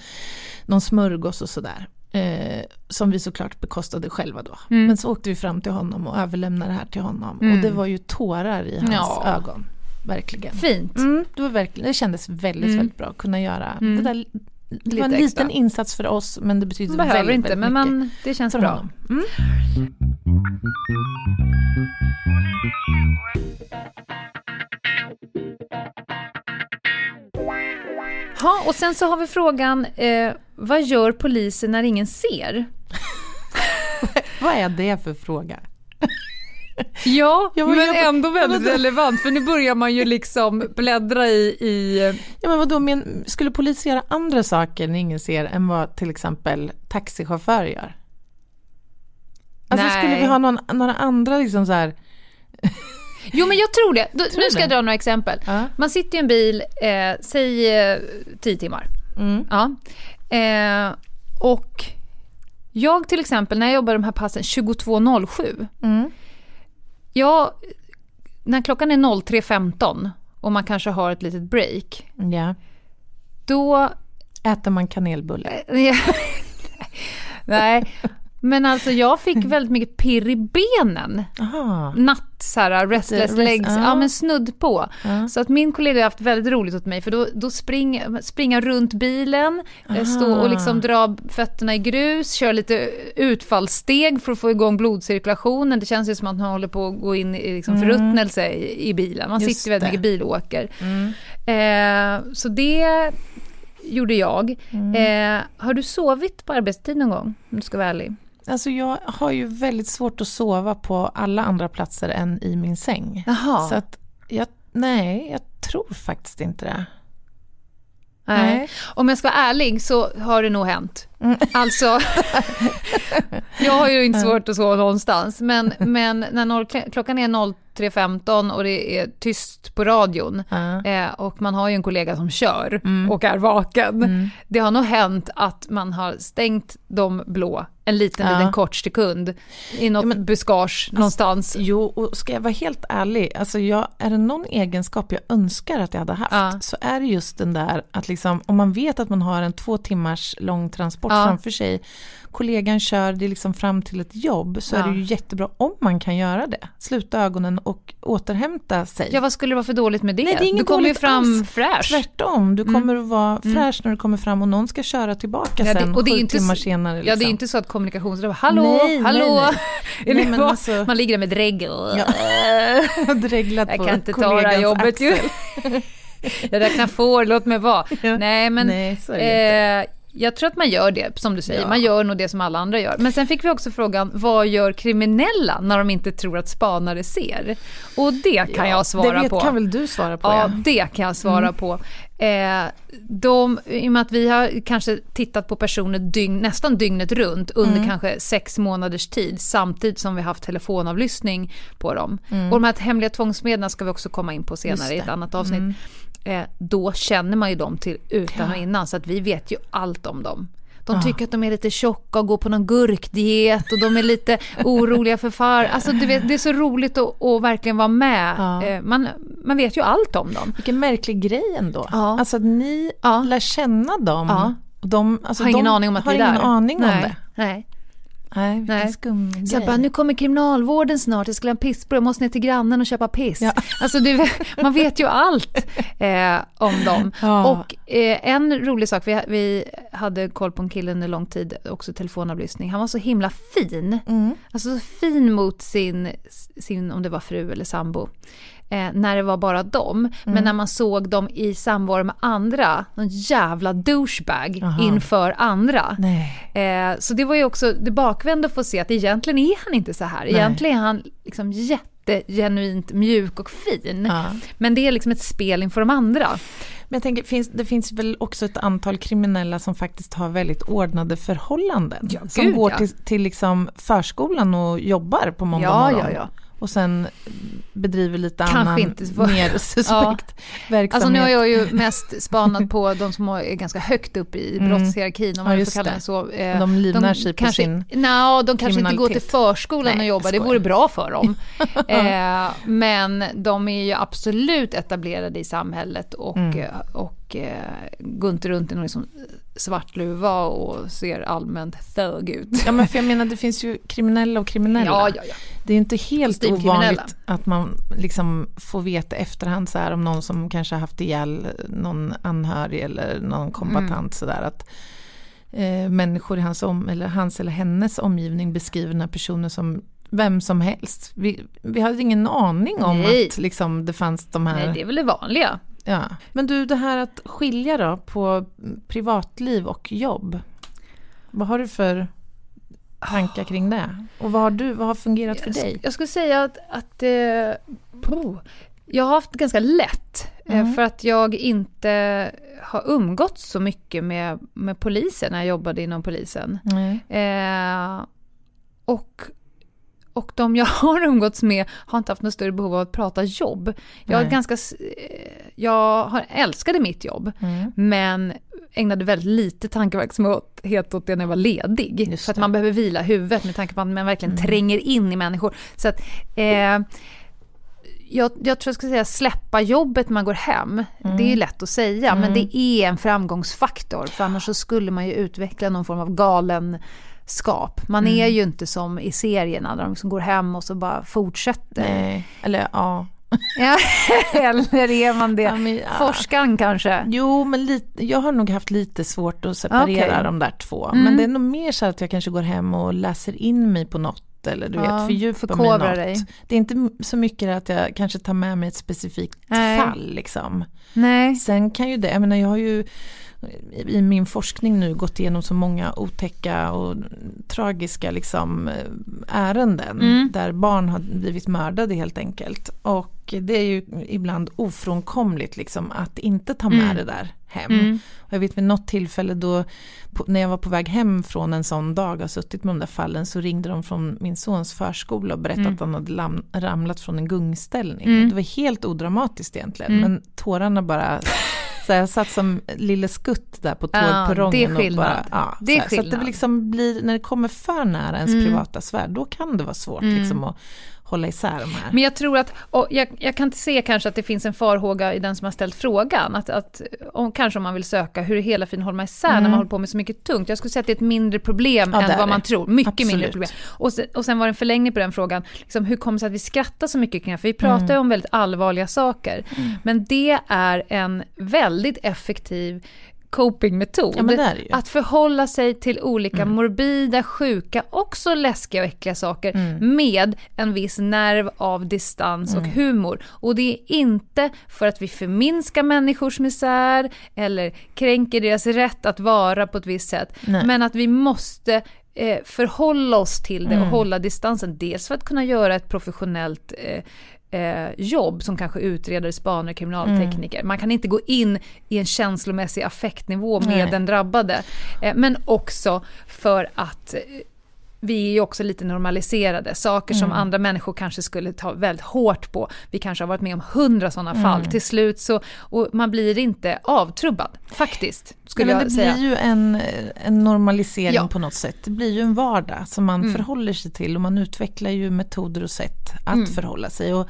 någon smörgås och sådär. Eh, som vi såklart bekostade själva då. Mm. Men så åkte vi fram till honom och överlämnade det här till honom. Och mm. det var ju tårar i hans ja. ögon. Verkligen. Fint. Det, var verkligen, det kändes väldigt, väldigt bra att kunna göra det där det var en liten extra. insats för oss men det betyder man väldigt, inte, väldigt men man, det känns bra. Mm. Ha, och sen så har vi frågan, eh, vad gör polisen när ingen ser? vad är det för fråga? Ja, ja men, men ändå väldigt relevant för nu börjar man ju liksom bläddra i... i... Ja men vadå, men skulle polis göra andra saker när ingen ser än vad till exempel taxichaufförer gör? Alltså Nej. skulle vi ha någon, några andra liksom så här... Jo men jag tror det. Då, tror nu ska det? jag dra några exempel. Uh. Man sitter i en bil, eh, säg eh, tio timmar. Mm. Ja. Eh, och Jag till exempel, när jag jobbar de här passen 22.07. Mm. Jag, när klockan är 03.15 och man kanske har ett litet break. Ja. Då... Äter man kanelbulle? Nej, men alltså jag fick väldigt mycket pirr i benen. Aha. Natt, så här, restless Rest- legs, ja. ja men snudd på. Ja. Så att min kollega har haft väldigt roligt åt mig för då, då spring, springa runt bilen, eh, stå Aha. och liksom dra fötterna i grus, köra lite utfallssteg för att få igång blodcirkulationen. Det känns ju som att man håller på att gå in i liksom förruttnelse i, i bilen. Man Just sitter väldigt det. mycket bilåker. Mm. Eh, så det gjorde jag. Mm. Eh, har du sovit på arbetstid någon gång? Om du ska vara ärlig. Alltså jag har ju väldigt svårt att sova på alla andra platser än i min säng. Jaha. Så att jag, nej, jag tror faktiskt inte det. Nej. Nej. Om jag ska vara ärlig så har det nog hänt. Mm. Alltså, jag har ju inte svårt att sova någonstans, men, men när noll, klockan är 03.15 och det är tyst på radion Ja. eh, och man har ju en kollega som kör Mm. och är vaken. Mm. Det har nog hänt att man har stängt de blå en liten, Ja. liten kort sekund i något Ja, men- buskage någonstans. Jo, och ska jag vara helt ärlig, alltså jag, är det någon egenskap jag önskar att jag hade haft, Ja. så är det just den där att liksom, om man vet att man har en två timmars lång transport Ja. framför sig, kollegan kör det liksom fram till ett jobb, så är Ja. det ju jättebra om man kan göra det. Sluta ögonen och återhämta sig. Ja, vad skulle det vara för dåligt med det? Nej, det är inget du kommer ju fram alls. fräsch. Tvärtom, du kommer att vara Mm. fräsch när du kommer fram och någon ska köra tillbaka Ja, det- sen och det är sju inte timmar så- senare. Ja, det är liksom. inte så att kommunikationsrådet hallå, Nej, nej, hallå. nej. Är Nej, vad? alltså- Man ligger där med dregel. Ja. Dreglat Jag på kan inte ta det här jobbet ju. Jag räknar får, låt mig vara. Ja. Nej, men Nej, så är det inte. Jag tror att man gör det, som du säger. Ja. Man gör nog det som alla andra gör. Men sen fick vi också frågan, vad gör kriminella när de inte tror att spanare ser? Och det kan Ja, jag svara det vet, på. kan väl du svara på? Ja, Ja. det kan jag svara Mm. på. Eh, de, I och med att vi har kanske tittat på personer dygn, nästan dygnet runt under Mm. kanske sex månaders tid samtidigt som vi haft telefonavlyssning på dem. Mm. Och de här hemliga tvångsmedlen ska vi också komma in på senare i ett det. annat avsnitt. Eh, då känner man ju dem till utan och innan så att vi vet ju allt om dem. De tycker att de är lite tjocka och går på någon gurkdiet och de är lite oroliga för far. Alltså du vet, det är så roligt att, att verkligen vara med. Ja. Eh, man, man vet ju allt om dem. Vilken märklig grej ändå. Ja. Alltså att ni Ja. lär känna dem. Ja. Och de, alltså har ingen de aning om att har vi är ingen där. aning om Nej. det. Nej. Nej, vilken Nej. skum Så jag grej. bara, nu kommer kriminalvården snart, jag skulle ha en pissbror, jag måste ner till grannen och köpa piss. Ja. Alltså du, man vet ju allt eh, om dem. Ja. Och eh, en rolig sak, vi, vi hade koll på en kille under lång tid, också telefonavlyssning. Han var så himla fin. Mm. Alltså så fin mot sin, sin om det var fru eller sambo. Eh, när det var bara dem. Mm. Men när man såg dem i samvaro med andra, någon jävla douchebag Aha. inför andra. Nej. Eh, så det var ju också det bakvända att få se att egentligen är han inte så här. Nej. Egentligen är han liksom jättegenuint mjuk och fin. Ja. Men det är liksom ett spel inför de andra. Men jag tänker, finns, det finns väl också ett antal kriminella som faktiskt har väldigt ordnade förhållanden. Ja, som gud, går ja. till, till liksom förskolan och jobbar på måndag Ja, morgon. ja, ja. Och sen bedriver lite Kanske annan, inte mer suspekt verksamhet. Alltså nu har jag ju mest spanat på de som är ganska högt upp i Mm. brottshierarkin, om Ja, man får just kalla det. så. Eh, de livnär sig på sin... Nja, de kanske inte går till förskolan Nej, och jobbar, det vore bra för dem. eh, men de är ju absolut etablerade i samhället och, Mm. eh, och eh, går inte runt i någon liksom svart luva och ser allmänt thug ut. Ja men för jag menar det finns ju kriminella och kriminella. Ja, ja, ja. Det är inte helt ovanligt att man liksom får veta efterhand så här om någon som kanske har haft ihjäl någon anhörig eller någon kombatant Mm. sådär att eh, människor i hans, om, eller hans eller hennes omgivning beskriver den här personen som vem som helst. Vi, vi hade ingen aning om Nej. att liksom, det fanns de här... Nej, det är väl det vanliga. Ja. Men du, det här att skilja då på privatliv och jobb. Vad har du för tankar kring det? Och vad har, du, vad har fungerat för Jag, dig? jag skulle säga att, att eh, jag har haft ganska lätt. eh, Mm. För att jag inte har umgåtts så mycket med, med polisen när jag jobbade inom polisen. Nej. Eh, och, och de jag har umgåtts med har inte haft något större behov av att prata jobb. Jag, ganska, eh, jag har älskade mitt jobb, Mm. men ägnade väldigt lite tankeverksamhet åt det när jag var ledig. För att man behöver vila huvudet med tanke på att man verkligen mm. tränger in i människor. Så att, eh, jag, jag, tror jag ska säga släppa jobbet när man går hem. Mm. Det är lätt att säga, mm. men det är en framgångsfaktor. För annars så skulle man ju utveckla någon form av galenskap. Man mm. är ju inte som i serierna där de liksom går hem och så bara fortsätter. Nej. Eller ja. ja, eller är man det? Ja, men, ja. Forskaren kanske? Jo, men lite, jag har nog haft lite svårt att separera okay. de där två. Mm. Men det är nog mer så att jag kanske går hem och läser in mig på något eller du ja, vet fördjupa mig något. Dig. Det är inte så mycket att jag kanske tar med mig ett specifikt Nej. fall liksom. Nej. Sen kan ju det, jag menar jag har ju i min forskning nu gått igenom så många otäcka och tragiska liksom, ärenden mm. där barn har blivit mördade helt enkelt. Och det är ju ibland ofrånkomligt liksom, att inte ta med mm. det där hem. Mm. Och jag vet vid något tillfälle då, när jag var på väg hem från en sån dag, har suttit med de där fallen, så ringde de från min sons förskola och berättade mm. att han hade ramlat från en gungställning. Mm. Det var helt odramatiskt egentligen, mm. men tårarna bara så jag satt som lille skutt där på tågperrongen. Ja, det är skillnad. Och bara, ja, det är så, så att det liksom blir, när det kommer för nära ens mm. privata sfär, då kan det vara svårt mm. liksom, att hålla isär de här. Men jag tror att, och jag, jag kan inte se kanske att det finns en farhåga i den som har ställt frågan, att, att om, kanske om man vill söka hur hela fin håller man isär mm. när man håller på med så mycket tungt. Jag skulle säga att det är ett mindre problem ja, än vad man tror, mycket Absolut. mindre problem. Och sen, och sen var det en förlängning på den frågan, liksom, hur kommer det sig att vi skrattar så mycket kring det För vi pratar ju mm. om väldigt allvarliga saker. Mm. Men det är en väldigt effektiv copingmetod. Ja, att förhålla sig till olika mm. morbida, sjuka, också läskiga och äckliga saker mm. med en viss nerv av distans mm. och humor. Och det är inte för att vi förminskar människors misär eller kränker deras rätt att vara på ett visst sätt. Nej. Men att vi måste eh, förhålla oss till det och mm. hålla distansen. Dels för att kunna göra ett professionellt eh, eh, jobb som kanske utredare, spanare, kriminaltekniker. Mm. Man kan inte gå in i en känslomässig affektnivå med Nej. den drabbade. Eh, men också för att eh, vi är ju också lite normaliserade. Saker som mm. andra människor kanske skulle ta väldigt hårt på. Vi kanske har varit med om hundra sådana mm. fall. Till slut så, och man blir inte avtrubbad, faktiskt. Skulle ja, säga. Det blir ju en, en normalisering ja. på något sätt. Det blir ju en vardag som man mm. förhåller sig till och man utvecklar ju metoder och sätt att mm. förhålla sig. Och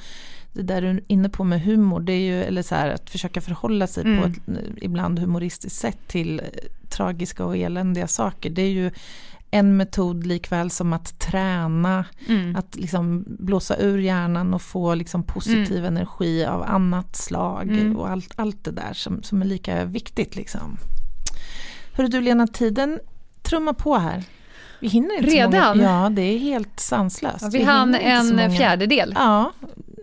det där du är inne på med humor, det är ju, eller så här, att försöka förhålla sig på mm. ett ibland humoristiskt sätt till tragiska och eländiga saker. Det är ju en metod likväl som att träna, mm. att liksom blåsa ur hjärnan och få liksom positiv mm. energi av annat slag mm. och allt, allt det där som, som är lika viktigt. Liksom. Hörru du Lena, tiden trummar på här. Vi hinner inte Redan? Många, ja, det är helt sanslöst. Ja, vi, vi hann en fjärdedel. Ja,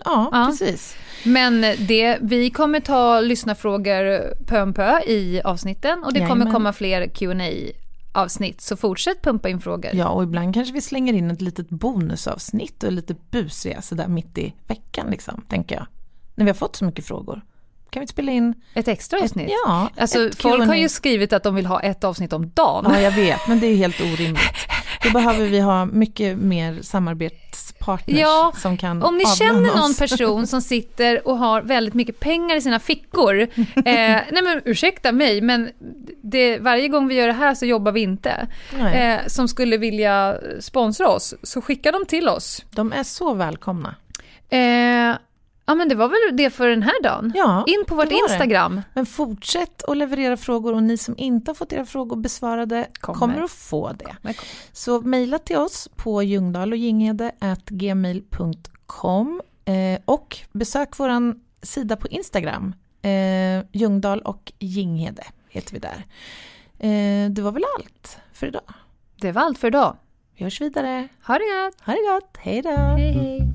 ja, ja, precis. Men det, vi kommer ta lyssnarfrågor pö om pö i avsnitten och det Jajamän. kommer komma fler Q&A avsnitt, så fortsätt pumpa in frågor. Ja, och ibland kanske vi slänger in ett litet bonusavsnitt och lite busiga sådär mitt i veckan liksom, tänker jag. När vi har fått så mycket frågor. Kan vi spela in ett extra avsnitt? Ett, ja. Alltså, folk har ju skrivit att de vill ha ett avsnitt om dagen. Ja, jag vet, men det är helt orimligt. Då behöver vi ha mycket mer samarbetspartners ja, som kan Om ni känner någon person som sitter och har väldigt mycket pengar i sina fickor. eh, nej men ursäkta mig, men det, varje gång vi gör det här så jobbar vi inte. Eh, som skulle vilja sponsra oss, så skicka dem till oss. De är så välkomna. Eh, Ja men det var väl det för den här dagen? Ja, In på vårt Instagram. Det. Men fortsätt att leverera frågor och ni som inte har fått era frågor besvarade kommer, kommer att få det. Kommer. Så mejla till oss på ljungdahl och gmail.com eh, och besök vår sida på Instagram. Eh, Ljungdahl och Ginghede heter vi där. Eh, det var väl allt för idag? Det var allt för idag. Vi hörs vidare. Ha det gott! Ha det gott! Hej då! Hej, hej.